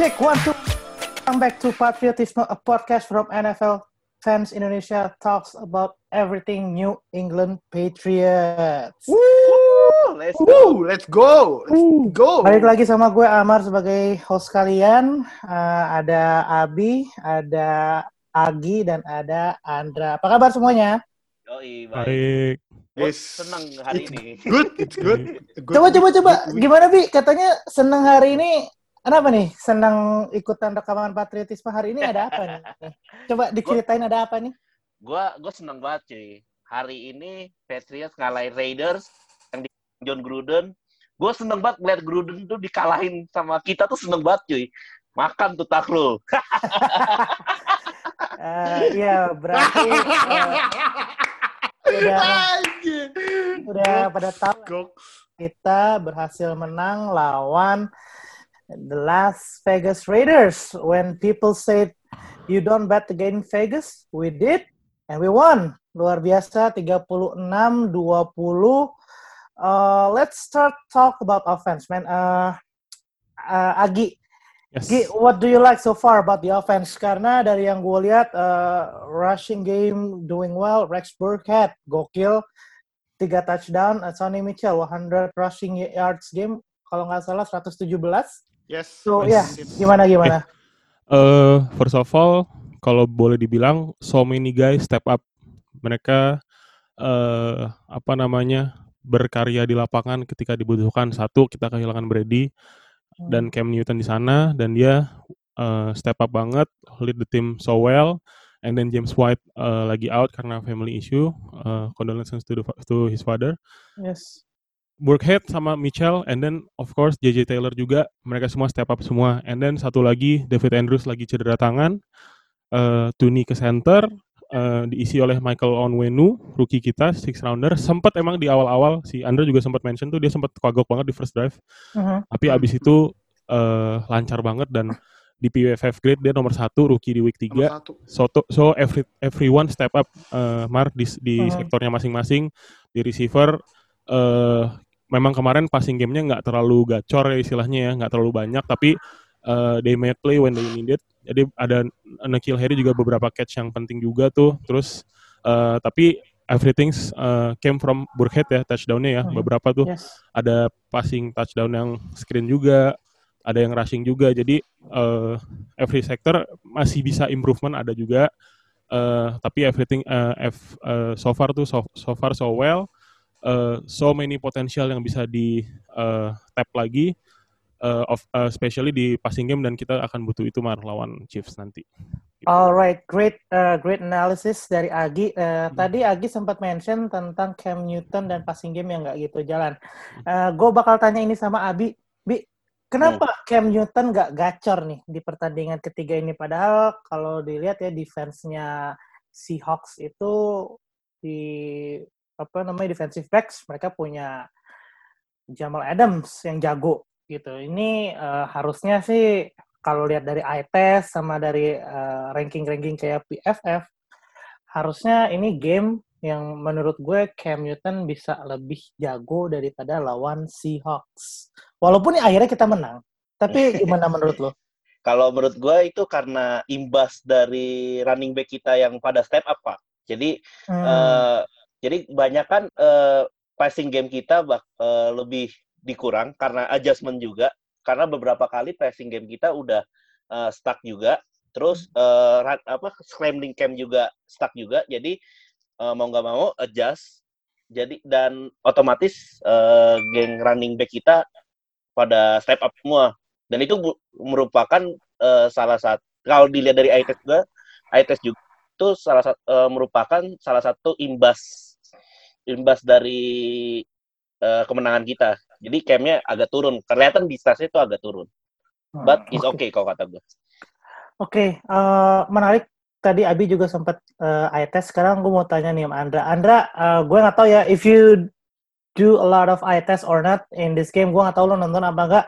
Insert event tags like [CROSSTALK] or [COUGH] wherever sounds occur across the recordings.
check. One, two. Come back to Patriotism, a podcast from NFL fans Indonesia talks about everything New England Patriots. Woo! Let's go, let's go, let's go. Balik lagi sama gue Amar sebagai host kalian. Uh, ada Abi, ada Agi, dan ada Andra. Apa kabar semuanya? Yoi, baik. Baik. Yes. senang hari It's ini. Good, it's good. [LAUGHS] good Coba, coba, coba. Gimana, Bi? Katanya seneng hari ini. Kenapa nih? Senang ikutan rekaman patriotisme hari ini ada apa nih? [LAUGHS] Coba diceritain ada apa nih? Gua gua senang banget cuy. Hari ini Patriots ngalahin Raiders yang di John Gruden. Gue seneng banget ngeliat Gruden tuh dikalahin sama kita tuh seneng banget cuy. Makan tuh taklul. [LAUGHS] Eh, Iya, berarti eh, udah udah pada tahu kita berhasil menang lawan the Las Vegas Raiders. When people said you don't bet against Vegas, we did and we won. Luar biasa 36-20. Uh, let's start talk about offense, man. Uh, uh, Agi, Yes. Gi, what do you like so far about the offense? Karena dari yang gue lihat, uh, rushing game doing well. Rex Burkhead, gokil. Tiga touchdown. Uh, Sonny Mitchell, 100 rushing yards game. Kalau nggak salah 117. Yes. So, ya, gimana gimana? Eh, first of all, kalau boleh dibilang, so many guys step up. Mereka eh apa namanya berkarya di lapangan ketika dibutuhkan. Satu, kita kehilangan Brady dan Cam Newton di sana, dan dia eh, step up banget, lead the team so well. And then James White eh, lagi out karena family issue. Eh, condolences to, the, to his father. Yes. Burkhead sama Mitchell, and then of course JJ Taylor juga, mereka semua step up semua. And then satu lagi David Andrews lagi cedera tangan, eh Tuni ke center, eh, diisi oleh Michael Onwenu, rookie kita, six rounder. Sempat emang di awal-awal si Andra juga sempat mention tuh dia sempat kagok banget di first drive, Mhm. tapi abis itu eh, lancar banget dan di PFF grade dia nomor satu rookie di week 3 Nomor satu. so to- so every everyone step up uh, Mark di di Mhm. sektornya masing-masing di receiver eh memang kemarin passing gamenya nggak terlalu gacor ya istilahnya ya nggak terlalu banyak tapi eh, they made play when they needed jadi ada Nakil Harry juga beberapa catch yang penting juga tuh terus eh, tapi everything eh, came from Burkhead ya touchdownnya ya Mhm. beberapa tuh Yes. ada passing touchdown yang screen juga, ada yang rushing juga. Jadi eh, every sector masih bisa improvement ada juga. Eh, tapi everything ev- eh, so far tuh so, so far so well. Eh, so many potential yang bisa di eh, tap lagi. eh, of, eh, especially di passing game dan kita akan butuh itu mar lawan Chiefs nanti. Gitu. Alright, great, uh, great analysis dari Agi. Uh, Tadi Agi sempat mention tentang Cam Newton dan passing game yang nggak gitu jalan. Uh, gue bakal tanya ini sama Abi. Bi, kenapa Cam Newton nggak gacor nih di pertandingan ketiga ini? Padahal kalau dilihat ya defense-nya Seahawks itu di apa namanya defensive backs mereka punya Jamal Adams yang jago gitu. Ini uh, harusnya sih kalau lihat dari eye test sama dari uh, ranking-ranking kayak PFF, harusnya ini game yang menurut gue Cam Newton bisa lebih jago daripada lawan Seahawks. Walaupun akhirnya kita menang. Tapi [LAUGHS] gimana menurut lo? Kalau menurut gue itu karena imbas dari running back kita yang pada step up, Pak. Jadi Hmm, eh, jadi banyak kan eh, passing game kita bak, eh, lebih dikurang karena adjustment juga. Karena beberapa kali passing game kita udah eh, stuck juga. Terus eh, run- apa scrambling camp juga stuck juga. Jadi eh, mau nggak mau adjust. Jadi dan otomatis eh, geng running back kita pada step up semua. Dan itu merupakan eh, salah satu kalau dilihat dari eye test juga, eye test juga itu salah satu merupakan salah satu imbas imbas dari eh, kemenangan kita. Jadi camnya agak turun. Kelihatan di stats itu agak turun. But it's oke. okay kalau kata gue. Oke, eh, menarik. Tadi Abi juga sempat eh, eye test. Sekarang gue mau tanya nih sama Andra. Andra, eh, gue nggak tahu ya if you do a lot of eye test or not in this game. Gue nggak tahu lo nonton apa enggak.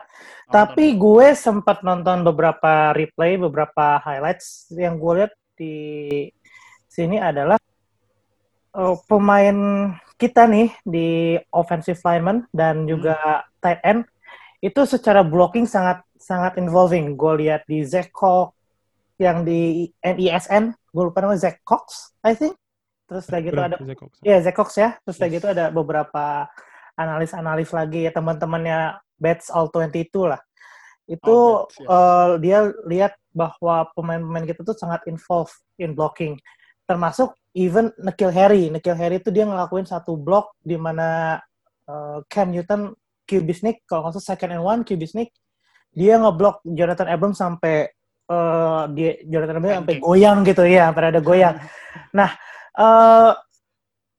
Tapi gue sempat nonton beberapa replay, beberapa highlights yang gue lihat di sini adalah eh, pemain kita nih di offensive lineman dan juga tight end itu secara blocking sangat sangat involving. Gue lihat di Zach Cox yang di NISN, gue lupa namanya Zach Cox, I think. Terus lagi gitu ada, ya yeah, Zach Cox ya. Terus lagi gitu ada beberapa analis-analis lagi ya teman-temannya Bets All 22 lah. Itu oh, bets, yeah. uh, dia lihat bahwa pemain-pemain kita tuh sangat involved in blocking. Termasuk even Nikhil Harry. Nikhil Harry itu dia ngelakuin satu block di mana uh, Cam Newton Kubisnik, kalau nggak salah second and one Kubisnik, dia ngeblok Jonathan Abrams sampai uh, dia Jonathan Abrams sampai goyang gitu ya, sampai ada goyang. Nah, uh,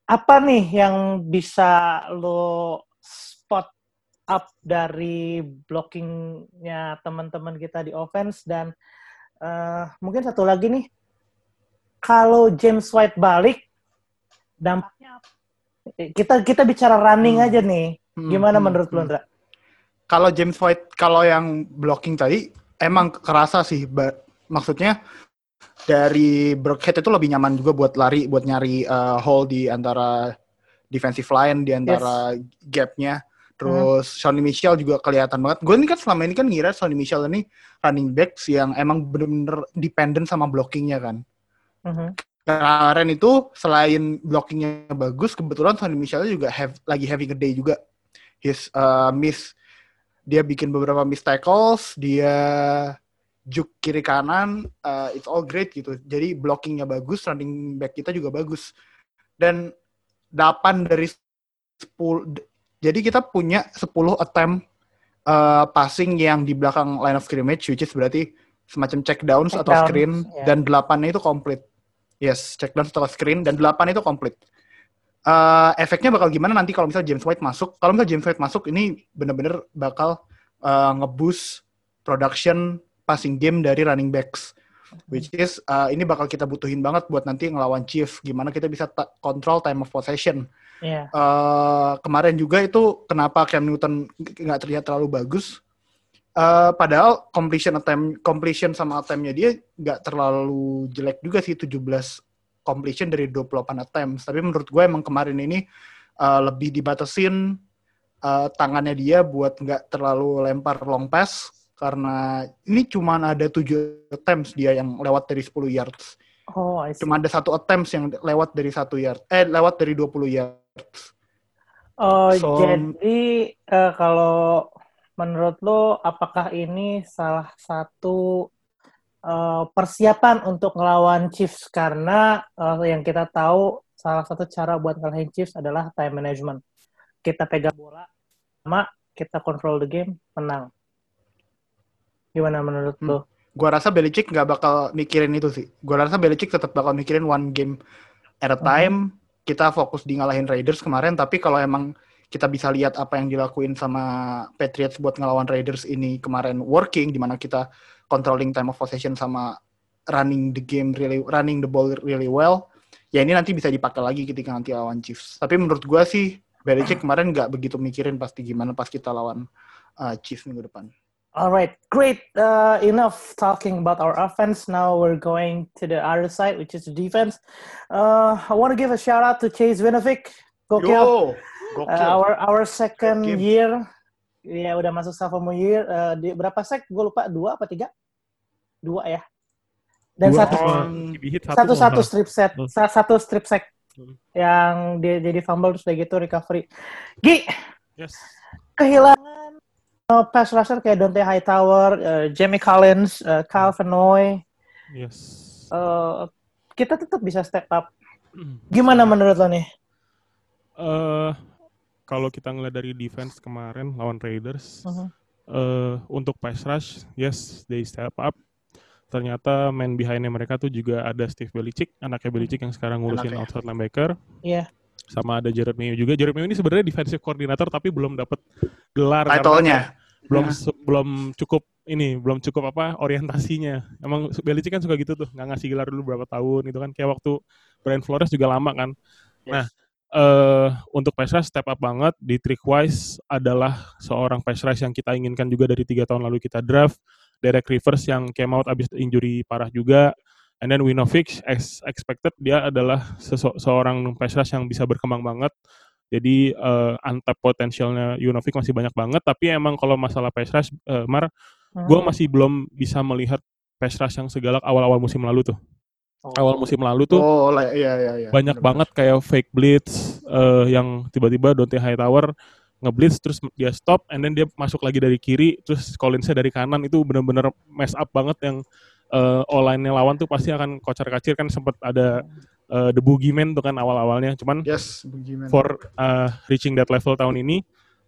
apa nih yang bisa lo spot up dari blockingnya teman-teman kita di offense dan uh, mungkin satu lagi nih kalau James White balik dampaknya kita kita bicara running hmm. aja nih hmm, gimana hmm, menurut hmm. lo Ndra? Kalau James White kalau yang blocking tadi emang kerasa sih maksudnya dari Brockhead itu lebih nyaman juga buat lari buat nyari uh, hole di antara defensive line di antara yes. gapnya Terus hmm. Sonny Michel juga kelihatan banget. Gue ini kan selama ini kan ngira Sonny Michel ini running backs yang emang bener-bener dependent sama blockingnya kan. Hmm. Kemarin itu selain blockingnya bagus, kebetulan Sonny Michel juga have, lagi having a day juga. His uh, miss, dia bikin beberapa miss tackles, dia juk kiri kanan, uh, it's all great gitu. Jadi blockingnya bagus, running back kita juga bagus. Dan 8 dari 10 jadi kita punya 10 attempt uh, passing yang di belakang line of scrimmage, which is berarti semacam check downs check atau downs, screen, yeah. dan delapannya itu komplit. Yes, check downs atau screen, dan delapan itu komplit. Uh, efeknya bakal gimana nanti kalau misalnya James White masuk? Kalau misalnya James White masuk, ini bener-bener bakal uh, ngeboost production passing game dari running backs. Which is, uh, ini bakal kita butuhin banget buat nanti ngelawan Chief. Gimana kita bisa control time of possession Yeah. Iya. Uh, kemarin juga itu kenapa Cam Newton nggak terlihat terlalu bagus. Uh, padahal completion attempt, completion sama attemptnya dia nggak terlalu jelek juga sih 17 completion dari 28 attempts. Tapi menurut gue emang kemarin ini uh, lebih dibatasin uh, tangannya dia buat nggak terlalu lempar long pass karena ini cuma ada 7 attempts dia yang lewat dari 10 yards. Oh, Cuma ada satu attempts yang lewat dari satu yard, eh lewat dari 20 yards. Oh, so, jadi uh, kalau menurut lo apakah ini salah satu uh, persiapan untuk ngelawan Chiefs karena uh, yang kita tahu salah satu cara buat ngalahin Chiefs adalah time management. Kita pegang bola sama kita control the game, menang. Gimana menurut hmm. lo? Gua rasa Belichick nggak bakal mikirin itu sih. Gua rasa Belichick tetap bakal mikirin one game at a time. Hmm kita fokus di ngalahin Raiders kemarin, tapi kalau emang kita bisa lihat apa yang dilakuin sama Patriots buat ngelawan Raiders ini kemarin working, di mana kita controlling time of possession sama running the game really, running the ball really well, ya ini nanti bisa dipakai lagi ketika nanti lawan Chiefs. Tapi menurut gue sih, Belichick kemarin nggak begitu mikirin pasti gimana pas kita lawan uh, Chiefs minggu depan. All right, great. Uh, enough talking about our offense. Now we're going to the other side, which is the defense. Uh, I want to give a shout out to Chase Winovich. Gokil. Uh, our our second year. Ya udah masuk sophomore year. Uh, di, berapa sek? Gue lupa dua apa tiga? Dua ya. Dan dua, satu, satu satu strip set, hmm. satu strip set hmm. yang dia jadi fumble terus udah gitu recovery. Gi, yes. kehilangan uh, pass rusher kayak Dante Hightower, uh, Jamie Collins, uh, Kyle Vanoy. Yes. Uh, kita tetap bisa step up. Gimana menurut lo nih? Uh, kalau kita ngeliat dari defense kemarin lawan Raiders, uh-huh. uh, untuk pass rush, yes, they step up. Ternyata main behindnya mereka tuh juga ada Steve Belichick, anaknya Belichick yang sekarang ngurusin anaknya. outside linebacker. Iya. Yeah sama ada Jared Mayo juga. Jared Mayo ini sebenarnya defensive coordinator tapi belum dapat gelar title-nya. Belum ya. belum cukup ini, belum cukup apa orientasinya. Emang Belichick kan suka gitu tuh, nggak ngasih gelar dulu berapa tahun gitu kan. Kayak waktu Brian Flores juga lama kan. Yes. Nah, uh, untuk pass rush step up banget di Trickwise adalah seorang pass rush yang kita inginkan juga dari tiga tahun lalu kita draft. Derek Rivers yang came out abis injury parah juga And then Winovich as expected dia adalah seorang pass rush yang bisa berkembang banget. Jadi uh, untapped potensialnya Junovic masih banyak banget. Tapi emang kalau masalah pass rush, uh, Mar, gue Hmm. masih belum bisa melihat pass rush yang segalak awal-awal musim lalu tuh. Awal musim lalu tuh Oh, iya iya iya. banyak Bener-bener. banget kayak fake blitz eh, yang tiba-tiba Dante Hightower ngeblitz terus dia stop and then dia masuk lagi dari kiri terus Collinsnya dari kanan itu bener-bener mess up banget yang eh online-nya lawan tuh pasti akan kocar-kacir kan sempat ada eh, the boogeyman tuh kan awal-awalnya cuman Yes, for uh, reaching that level tahun ini,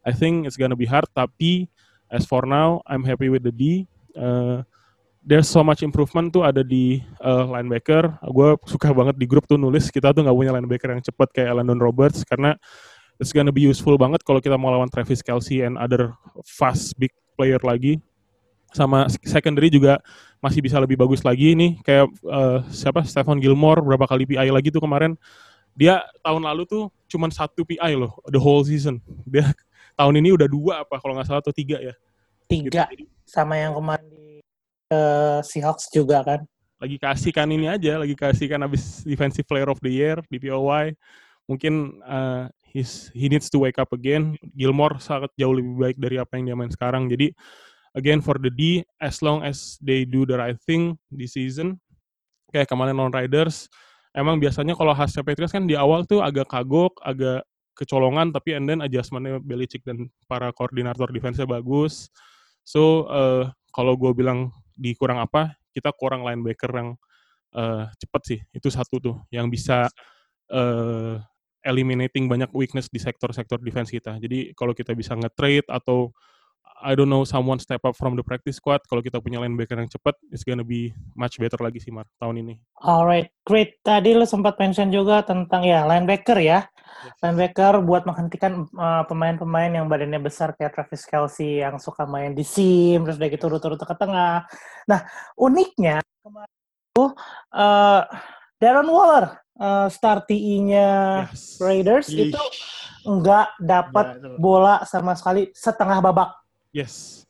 I think it's gonna be hard. Tapi as for now, I'm happy with the D. Uh, there's so much improvement tuh ada di uh, linebacker. Gue suka banget di grup tuh nulis kita tuh nggak punya linebacker yang cepat kayak Landon Roberts karena it's gonna be useful banget kalau kita mau lawan Travis Kelsey and other fast big player lagi. Sama secondary juga masih bisa lebih bagus lagi nih kayak uh, siapa Stephen Gilmore berapa kali PI lagi tuh kemarin dia tahun lalu tuh cuman satu PI loh the whole season dia tahun ini udah dua apa kalau nggak salah atau tiga ya gitu. Tiga Jadi, sama yang kemarin eh, Seahawks juga kan. lagi kasih kan ini aja lagi kasih kan abis defensive player of the year di POY mungkin uh, he's, he needs to wake up again. Gilmore sangat jauh lebih baik dari apa yang dia main sekarang. Jadi again for the D as long as they do the right thing di season kayak kemarin non Riders emang biasanya kalau hasil Patriots kan di awal tuh agak kagok agak kecolongan tapi and then adjustmentnya Belichick dan para koordinator defense-nya bagus. So uh, kalau gue bilang di kurang apa kita kurang linebacker yang uh, cepet sih itu satu tuh yang bisa uh, eliminating banyak weakness di sektor-sektor defense kita jadi kalau kita bisa nge-trade atau I don't know someone step up from the practice squad kalau kita punya linebacker yang cepat it's gonna be much better lagi sih Mar tahun ini Alright, great. Tadi lu sempat mention juga tentang ya linebacker ya. Linebacker buat menghentikan uh, pemain-pemain yang badannya besar kayak Travis Kelsey yang suka main di seam terus udah gitu rute-rute ke tengah. Nah, uniknya kemarin itu uh, Darren Waller uh, star TI-nya Yes. Raiders Ih, itu nggak dapat bola sama sekali setengah babak. yes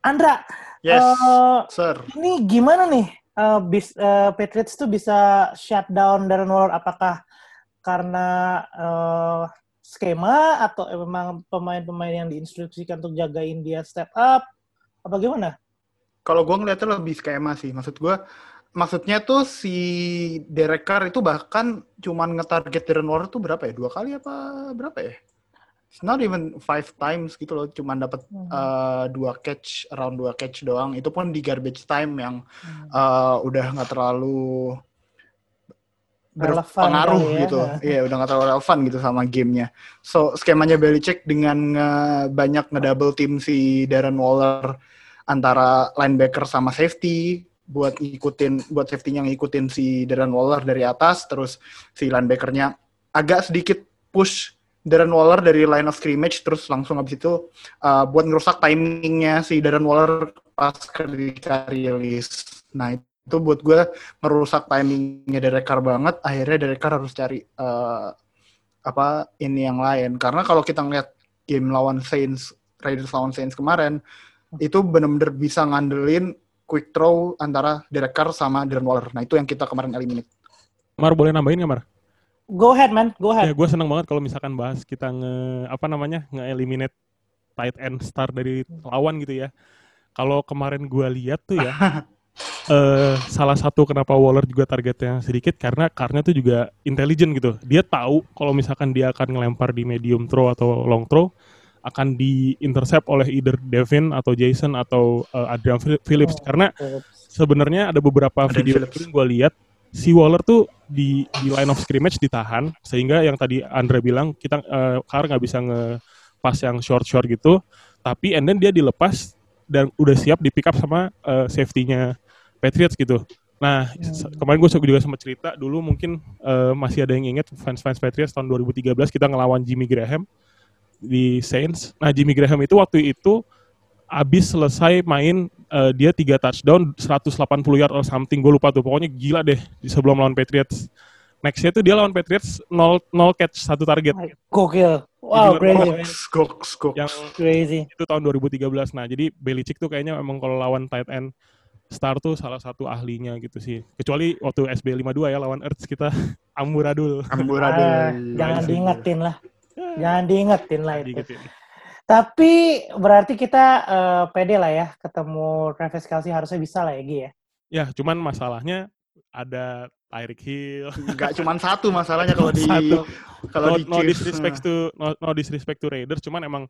Andra, Yes, uh, sir. ini gimana nih uh, bis, uh, Patriots tuh bisa shutdown Darren Waller? Apakah karena uh, skema atau memang pemain-pemain yang diinstruksikan untuk jagain dia step up? Apa gimana? Kalau gue ngeliatnya lebih skema sih. Maksud gue, maksudnya tuh si Derek Carr itu bahkan cuman nge-target Darren Waller tuh berapa ya? Dua kali apa berapa ya? It's not even five times gitu loh. Cuman dapat Hmm. uh, dua catch, around dua catch doang. Itu pun di garbage time yang Hmm. uh, udah nggak terlalu berpengaruh ya. gitu. Iya, udah nggak terlalu relevan gitu sama gamenya. So, skemanya Belichick dengan nge- banyak ngedouble team si Darren Waller antara linebacker sama safety buat ngikutin buat safety-nya ngikutin si Darren Waller dari atas terus si linebackernya agak sedikit push Darren Waller dari line of scrimmage terus langsung habis itu uh, buat ngerusak timingnya si Darren Waller pas ketika rilis. Nah itu buat gue ngerusak timingnya Derek Carr banget. Akhirnya Derek Carr harus cari uh, apa ini yang lain. Karena kalau kita ngeliat game lawan Saints, Raiders lawan Saints kemarin, itu bener-bener bisa ngandelin quick throw antara Derek Carr sama Darren Waller. Nah itu yang kita kemarin eliminate. Mar boleh nambahin nggak Mar? Go ahead, man. Go Ya ahead. gue seneng banget kalau misalkan bahas kita nge apa namanya nge-eliminate tight end star dari lawan gitu ya. Kalau kemarin gue lihat tuh ya, [LAUGHS] eh salah satu kenapa Waller juga targetnya sedikit karena karena tuh juga intelligent gitu. Dia tahu kalau misalkan dia akan ngelempar di medium throw atau long throw akan di intercept oleh either Devin atau Jason atau eh, Adrian Phillips Oh. karena sebenarnya ada beberapa Adrian video Phillips. yang gue lihat si Waller tuh di di line of scrimmage ditahan sehingga yang tadi Andre bilang kita Carr nggak bisa nge-pass yang short short gitu tapi and then dia dilepas dan udah siap di pick up sama eh, safety-nya Patriots gitu. Nah, se- kemarin gue juga sempat cerita dulu mungkin eh, masih ada yang inget fans-fans Patriots tahun 2013 kita ngelawan Jimmy Graham di Saints. Nah, Jimmy Graham itu waktu itu abis selesai main eh, dia tiga touchdown 180 yard or something gue lupa tuh pokoknya gila deh di sebelum lawan Patriots nextnya tuh dia lawan Patriots 0, 0 catch satu target Gokil. Wow, Gila, crazy, goks, goks. yang Crazy. itu tahun 2013 nah jadi Belichick tuh kayaknya emang kalau lawan tight end star tuh salah satu ahlinya gitu sih kecuali waktu SB 52 ya lawan Earths kita [LAUGHS] amburadul Amburadul. Ah, jangan diingetin lah. Jangan diingetin lah itu. Diingetin. Tapi berarti kita eh, pede lah ya ketemu Travis Kelsey harusnya bisa lah ya Gi ya. Ya, cuman masalahnya ada Tyreek Hill. Nggak cuma satu masalahnya kalau di Satu. kalau no, di no disrespect to no, no disrespect to Raiders, cuman emang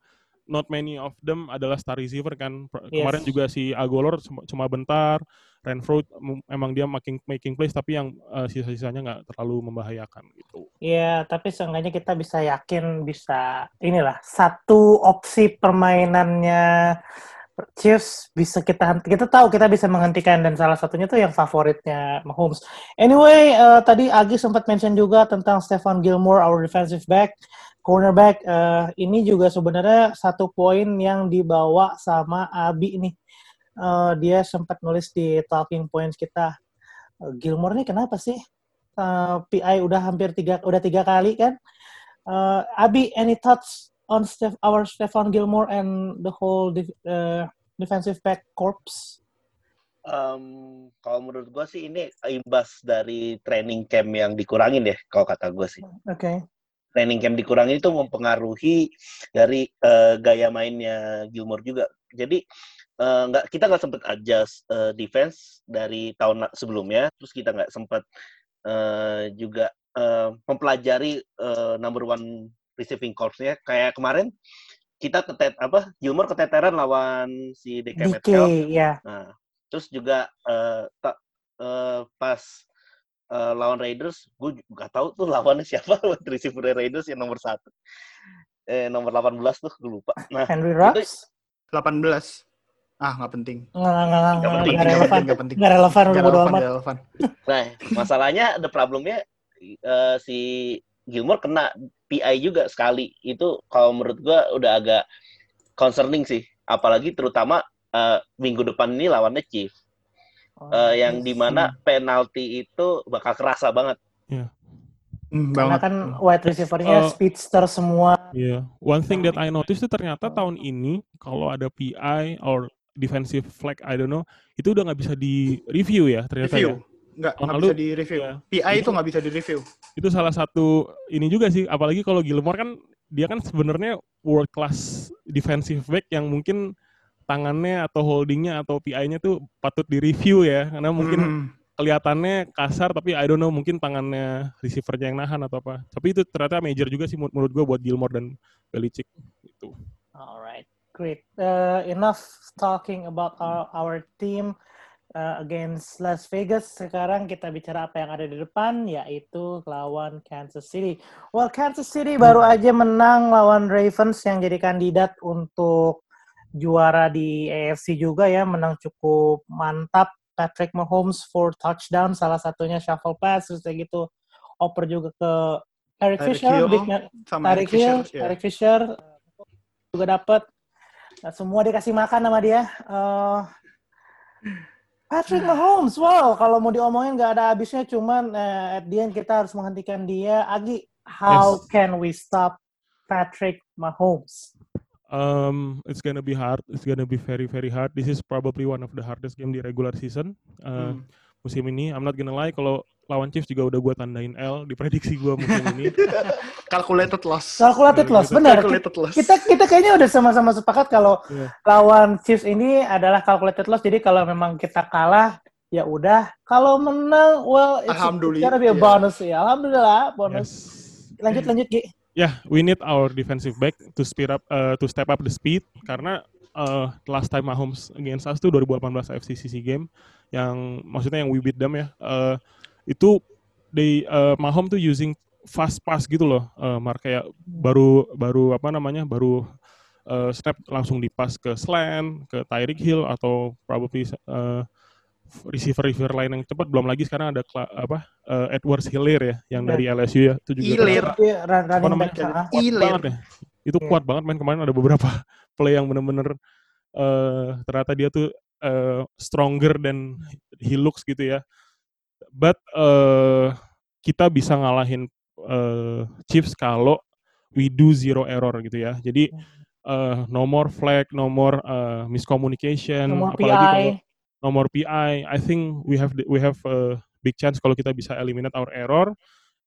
not many of them adalah star receiver kan. Pr- Yes. Kemarin juga si Agolor cuma, bentar, Renfro emang dia making making plays tapi yang eh, sisa-sisanya nggak terlalu membahayakan gitu. Iya, tapi seenggaknya kita bisa yakin bisa inilah satu opsi permainannya Chiefs bisa kita kita tahu kita bisa menghentikan dan salah satunya tuh yang favoritnya Mahomes. Anyway, eh, tadi Agi sempat mention juga tentang Stefan Gilmore, our defensive back, cornerback. Eh, ini juga sebenarnya satu poin yang dibawa sama Abi nih. Eh, dia sempat nulis di talking points kita. Eh, Gilmore nih kenapa sih? Eh, PI udah hampir tiga udah tiga kali kan. Eh, Abi, any thoughts on Steph, our Stefan Gilmore and the whole def- eh, defensive back corps? Em, kalau menurut gue sih ini imbas dari training camp yang dikurangin ya, kalau kata gue sih. Oke. Training camp dikurangin itu mempengaruhi dari eh, gaya mainnya Gilmore juga. Jadi eh, nggak kita nggak sempat adjust eh, defense dari tahun sebelumnya, terus kita nggak sempat eh, juga eh, mempelajari eh, number one receiving corps-nya. Kayak kemarin kita ketet apa Gilmore keteteran lawan si DK DK, Metcalf. ya. Nah, terus juga eh, tak eh, pas eh, lawan Raiders, gue nggak tahu tuh lawannya siapa [LAUGHS] buat receiver Raiders yang nomor satu, eh, nomor 18 tuh gue lupa. Nah, Henry Rux? 18. Ah, nggak penting. Nggak, nggak, nggak, penting, nggak relevan. penting, nggak penting. Nggak relevan, udah bodo relevan, amat. nggak relevan. nah masalahnya ada problemnya eh, si Gilmore kena PI juga sekali. Itu kalau menurut gue udah agak concerning sih, apalagi terutama eh, minggu depan ini lawannya Chief. Oh, Eh, yang yes. di mana penalti itu bakal kerasa banget. Hmm, Karena banget. kan wide receiver-nya Oh. speedster semua. Iya. One thing that I noticed itu ternyata tahun ini kalau ada PI or defensive flag, I don't know, itu udah nggak bisa di review ya ternyata ya. Review. Nggak, Tahun nggak lalu, bisa di review. iya. PI itu nggak bisa di review. Itu salah satu ini juga sih, apalagi kalau Gilmore kan dia kan sebenarnya world class defensive back yang mungkin tangannya atau holdingnya atau PI-nya tuh patut di review ya, karena mungkin Hmm. kelihatannya kasar tapi I don't know mungkin tangannya receivernya yang nahan atau apa. Tapi itu ternyata major juga sih menurut- menurut gue buat Gilmore dan Belichick gitu. Alright, great. Uh, enough talking about our, our team uh, against Las Vegas. Sekarang kita bicara apa yang ada di depan, yaitu lawan Kansas City. Well, Kansas City baru aja menang lawan Ravens yang jadi kandidat untuk juara di AFC juga ya, menang cukup mantap. Patrick Mahomes for touchdown, salah satunya shuffle pass, terus kayak gitu. Oper juga ke Eric Fisher, big sama Tarik Eric Fisher. Hill, ya. Tarik Fisher juga dapat. Nah, semua dikasih makan sama dia. Eh, Patrick Mahomes, wow, kalau mau diomongin nggak ada habisnya, cuman eh, at the end kita harus menghentikan dia. Agi, how Yes. can we stop Patrick Mahomes? Um, it's gonna be hard. It's gonna be very very hard. This is probably one of the hardest game di regular season uh, Hmm. musim ini. I'm not gonna lie, kalau lawan Chiefs juga udah gue tandain L di prediksi gue musim ini. [LAUGHS] Calculated loss. Calculated loss, benar. Calculated loss. Kita kita kayaknya udah sama-sama sepakat kalau Iya. lawan Chiefs ini adalah calculated loss. Jadi kalau memang kita kalah, ya udah. Kalau menang, well, it's, gotta be a iya. bonus ya. Alhamdulillah, bonus. Yes. Lanjut, lanjut, Gi. Yeah, we need our defensive back to speed up, uh, to step up the speed karena uh, last time Mahomes against us tuh 2018 AFC game yang maksudnya yang we beat them ya. Uh, itu they uh, Mahomes tuh using fast pass gitu loh, uh, Mark kayak baru baru apa namanya baru uh, snap langsung dipas ke slant, ke Tyreek Hill atau probably uh, receiver-receiver lain yang cepat belum lagi sekarang ada apa uh, Edwards Hilaire ya yang Ya. dari LSU ya itu juga. Iya, run- running namanya? kuat banget ya. Itu Iya. kuat banget main kemarin ada beberapa [LAUGHS] play yang bener-bener eh ternyata dia tuh eh, stronger than he looks gitu ya. But eh kita bisa ngalahin eh Chiefs kalau we do zero error gitu ya. Jadi eh no more flag, no more eh, miscommunication, Nomor apalagi kalau PI. Nomor PI, I think we have we have a big chance kalau kita bisa eliminate our error,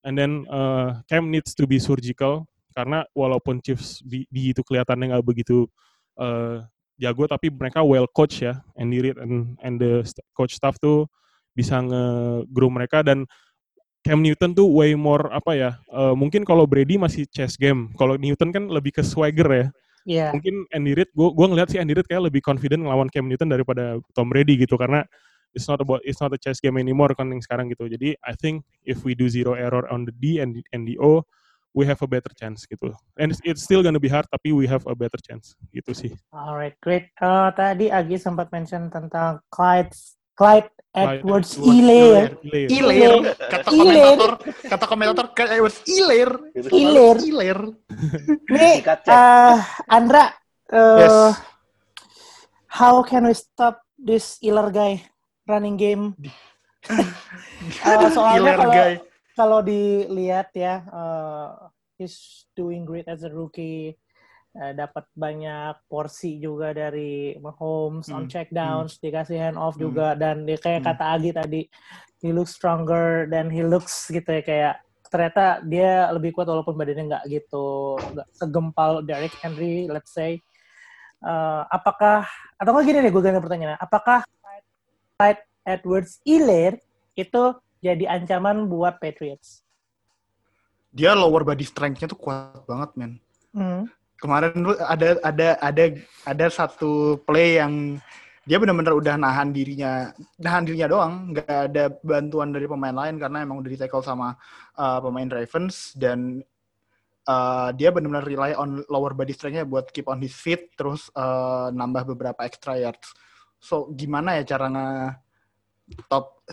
and then uh, Cam needs to be surgical karena walaupun Chiefs di, di itu kelihatannya nggak begitu uh, jago tapi mereka well coach ya Andy Reid and and the coach staff tuh bisa nge-grow mereka. Dan Cam Newton tuh way more apa ya uh, mungkin kalau Brady masih chess game kalau Newton kan lebih ke swagger ya Iya. mungkin Andy Reid gue gua ngeliat sih Andy Reid kayak lebih confident ngelawan Cam Newton daripada Tom Brady gitu karena it's not about it's not a chess game anymore kan yang sekarang gitu jadi I think if we do zero error on the D and and the O we have a better chance gitu and it's, it's still gonna be hard tapi we have a better chance gitu sih Alright, great. Uh, tadi Agi sempat mention tentang Clyde Clyde Edwards Iler. Iler. Ilir, kata komentator, kata komentator Clyde Edwards Ilir. Ilir. Ilir. Nih, uh, Andra, uh, Yes. how can we stop this Iler guy running game? Uh, [LAUGHS] soalnya kalau kalau dilihat ya, uh, he's doing great as a rookie. Uh, dapat banyak porsi juga dari Mahomes on Hmm, check downs, dikasih hand off Hmm. juga dan dia kayak Hmm. kata Agi tadi, he looks stronger dan he looks gitu ya kayak ternyata dia lebih kuat walaupun badannya nggak gitu nggak segempal Derrick Henry, let's say. Uh, apakah atau nggak gini nih gue ganti pertanyaan, apakah Clyde Edwards Iler itu jadi ancaman buat Patriots? Dia lower body strength-nya tuh kuat banget, men. Hmm. Kemarin ada ada ada ada satu play yang dia benar-benar udah nahan dirinya, nahan dirinya doang, nggak ada bantuan dari pemain lain karena emang udah di tackle sama uh, pemain Ravens dan uh, dia benar-benar rely on lower body strength-nya buat keep on his feet terus uh, nambah beberapa extra yards. So gimana ya cara nge top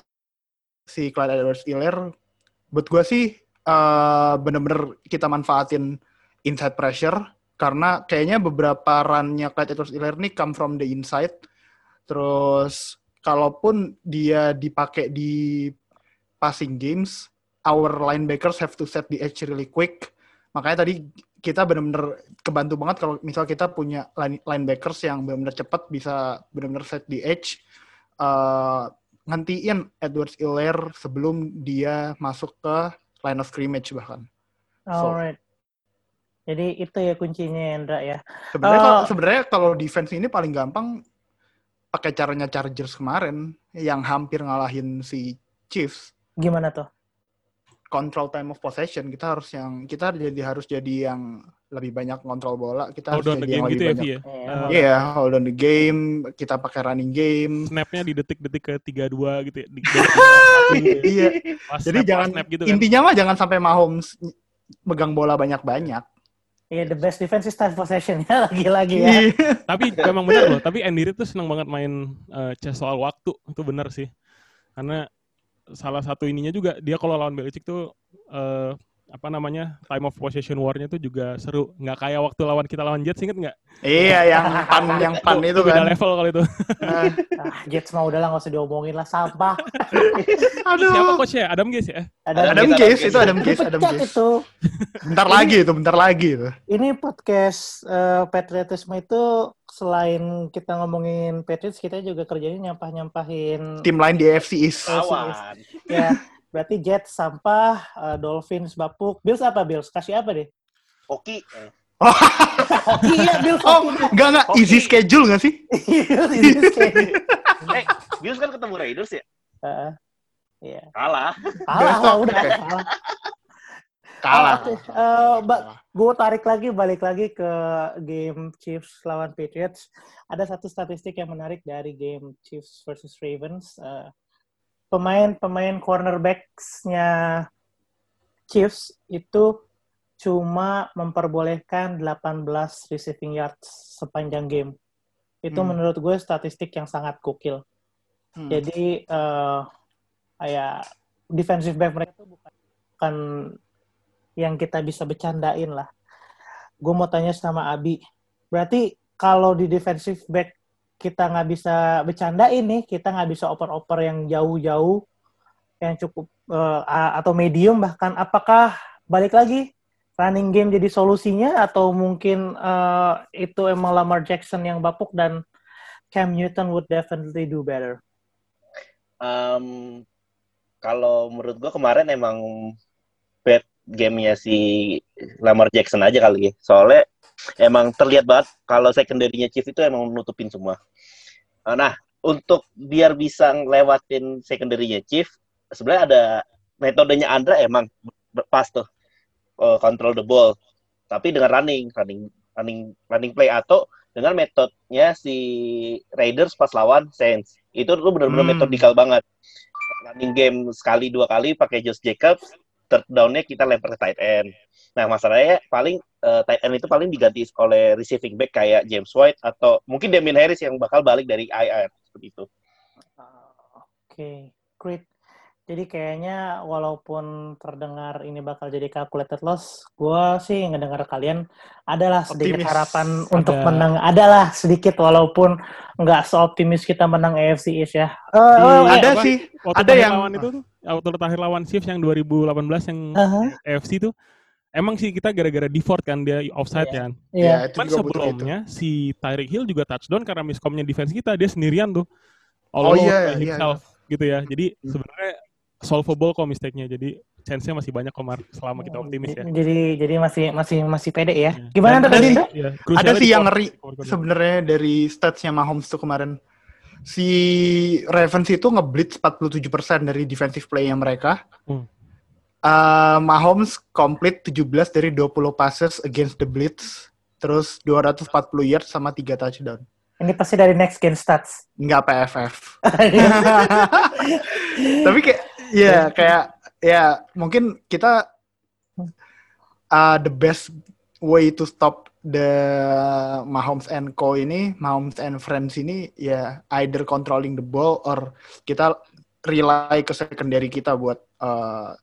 si Clyde Edwards-Helaire? Buat gue sih uh, bener-bener kita manfaatin inside pressure karena kayaknya beberapa run-nya Clyde Edwards-Helaire nih come from the inside. Terus kalaupun dia dipakai di passing games, our linebackers have to set the edge really quick. Makanya tadi kita benar-benar kebantu banget kalau misal kita punya line- linebackers yang benar-benar cepat bisa benar-benar set the edge. Uh, ngantiin Edwards Helaire sebelum dia masuk ke line of scrimmage bahkan. Alright. Jadi itu ya kuncinya Indra ya. Sebenarnya Oh. kalau sebenarnya kalau defense ini paling gampang pakai caranya Chargers kemarin yang hampir ngalahin si Chiefs. Gimana tuh? Control time of possession kita harus yang kita jadi harus jadi yang lebih banyak kontrol bola. Kita hold harus on the jadi yang game gitu lebih ya banyak. Vi ya Uh, Iya, hold on the game. Kita pakai running game. snapnya di detik-detik ke 32 gitu ya [LAUGHS] di, iya. pas Jadi snap, jangan snap gitu kan intinya mah jangan sampai Mahomes megang bola banyak-banyak. Iya, the best defense is time possession ya [LAUGHS] lagi-lagi ya. Iya. tapi memang benar loh tapi Andy Reid tuh senang banget main eh, chess soal waktu itu benar sih karena salah satu ininya juga dia kalau lawan Belichick tuh eh, apa namanya time of possession war-nya tuh juga seru nggak kayak waktu lawan kita lawan Jets inget nggak Iya, yang pan yang pan [LAUGHS] itu beda kan. level kalau itu Nah, Ah, Jets mah udahlah nggak usah diomongin lah sampah. [LAUGHS] aduh. siapa coachnya Adam Gaze ya Ada Adam Adam Case Case. itu Adam Case, Adam Case. itu. Bentar lagi itu, bentar lagi itu. Ini podcast eh, patriotisme itu selain kita ngomongin Patriots, kita juga kerjanya nyampah-nyampahin Tim lain di AFC East. Awan. ya. Berarti Jets sampah, eh, Dolphins bapuk, Bills apa Bills? Kasih apa deh? Oki. Eh, Hoki ya Bills Oh, hoki. enggak enggak Hoki. easy schedule enggak sih? Bills ini kayak- Eh, Bills kan ketemu Raiders ya? Heeh. Iya. Kalah. Kalah lah, udah Oke. kalah. Kalah. Oh. Eh, Mbak, gue tarik lagi balik lagi ke game Chiefs lawan Patriots. Ada satu statistik yang menarik dari game Chiefs versus Ravens. Eh, Pemain-pemain cornerbacks-nya Chiefs itu cuma memperbolehkan 18 receiving yards sepanjang game. Itu Hmm. menurut gue statistik yang sangat gokil. Hmm. Jadi eh kayak defensive back mereka tuh bukan, bukan yang kita bisa bercandain lah. Gue mau tanya sama Abi, berarti kalau di defensive back kita nggak bisa bercandain nih, kita nggak bisa oper-oper yang jauh-jauh, yang cukup a- atau medium bahkan, apakah balik lagi running game jadi solusinya atau mungkin eh, itu emang Lamar Jackson yang bapuk dan Cam Newton would definitely do better. Em, kalau menurut gua kemarin emang bad gamenya si Lamar Jackson aja kali ya. Soalnya emang terlihat banget kalau secondary-nya Chief itu emang nutupin semua. Nah, untuk biar bisa ngelewatin secondary-nya Chief, sebenarnya ada metodenya Andra emang pas tuh uh, control the ball. Tapi dengan running, running running running play atau dengan metodenya si Raiders pas lawan Saints. Itu tuh benar-benar hmm. metodikal banget. Running game sekali dua kali pakai Josh Jacobs, third down-nya kita lempar ke tight end. Nah, masalahnya paling uh, tight end itu paling diganti oleh receiving back kayak James White atau mungkin Damien Harris yang bakal balik dari IR seperti itu. Uh, Oke, okay. great. Jadi kayaknya walaupun terdengar ini bakal jadi calculated loss, gue sih ngedengar kalian adalah sedikit optimis. harapan Ada. untuk menang. Adalah sedikit walaupun nggak seoptimis kita menang AFC East ya. Uh, oh, ada apa? sih, waktu ada yang lawan itu waktu terakhir lawan Chiefs yang 2018 yang uh -huh. AFC itu Emang sih kita gara-gara default kan dia offside yeah. kan. Iya. Yeah. Cuman sebelumnya si Tyreek Hill juga touchdown karena miskomnya defense kita dia sendirian tuh. All oh iya iya, iya. gitu ya. Jadi hmm. sebenarnya solvable kok mistake-nya. Jadi chance-nya masih banyak Komar selama kita optimis ya. Jadi jadi masih masih masih pede ya. Yeah. Gimana ada tadi? Ya, ada sih yang ngeri sebenarnya dari stats-nya Mahomes tuh kemarin. Si Ravens itu ngeblitz 47% dari defensive play-nya mereka. Hmm. Uh, Mahomes komplit 17 dari 20 passes against the blitz. Terus 240 yards sama 3 touchdown. Ini pasti dari next gen stats. Enggak PFF. [LAUGHS] [LAUGHS] Tapi kayak ya kayak ya mungkin kita uh, the best way to stop the Mahomes and Co ini, Mahomes and Friends ini ya either controlling the ball or kita rely ke secondary kita buat uh,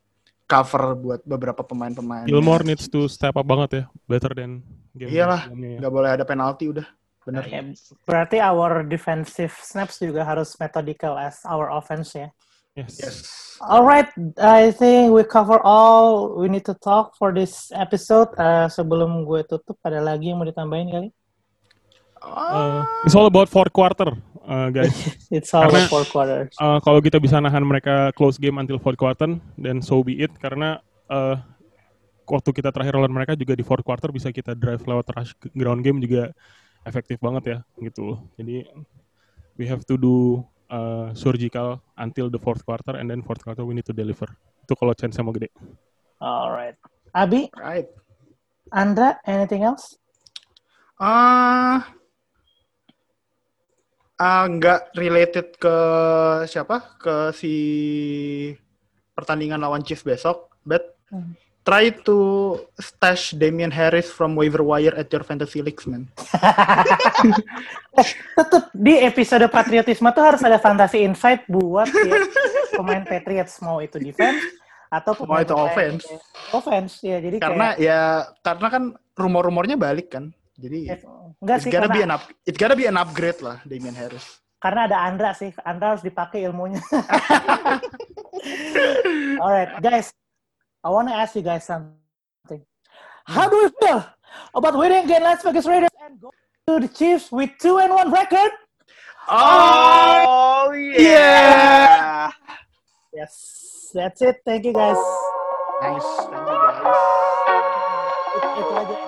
cover buat beberapa pemain-pemain. Gilmore needs to step up banget ya, better than game Iyalah, ya. nggak boleh ada penalti udah. Benar. Ya, berarti our defensive snaps juga harus methodical as our offense ya. Yes. yes. Alright, I think we cover all we need to talk for this episode. Uh, sebelum gue tutup, ada lagi yang mau ditambahin kali? Uh, it's all about fourth quarter, uh, guys. [LAUGHS] it's all karena, about fourth quarter. Uh, kalau kita bisa nahan mereka close game until fourth quarter, then so be it. Karena uh, waktu kita terakhir lawan mereka juga di fourth quarter bisa kita drive lewat rush ground game juga efektif banget ya gitu. Jadi we have to do uh, surgical until the fourth quarter and then fourth quarter we need to deliver. Itu kalau chance mau gede. Alright. Abi? Right. Andra, anything else? Ah, uh, uh, nggak related ke siapa? Ke si pertandingan lawan Chiefs besok, but hmm try to stash Damian Harris from waiver wire at your fantasy leagues, man. [LAUGHS] Tetap di episode patriotisme tuh harus ada fantasy insight buat ya, pemain Patriots mau itu defense atau pemain mau itu offense. Offense ya, jadi karena kayak, ya karena kan rumor-rumornya balik kan. Jadi ya, enggak sih, gotta karena, be an up, it gotta be an upgrade lah Damian Harris. Karena ada Andra sih, Andra harus dipakai ilmunya. [LAUGHS] Alright, guys, I want to ask you guys something. How do you feel about winning against Las Vegas Raiders and go to the Chiefs with two and one record? Oh, yeah. yeah. Yes, that's it. Thank you guys. Nice. Thank you guys. Itu aja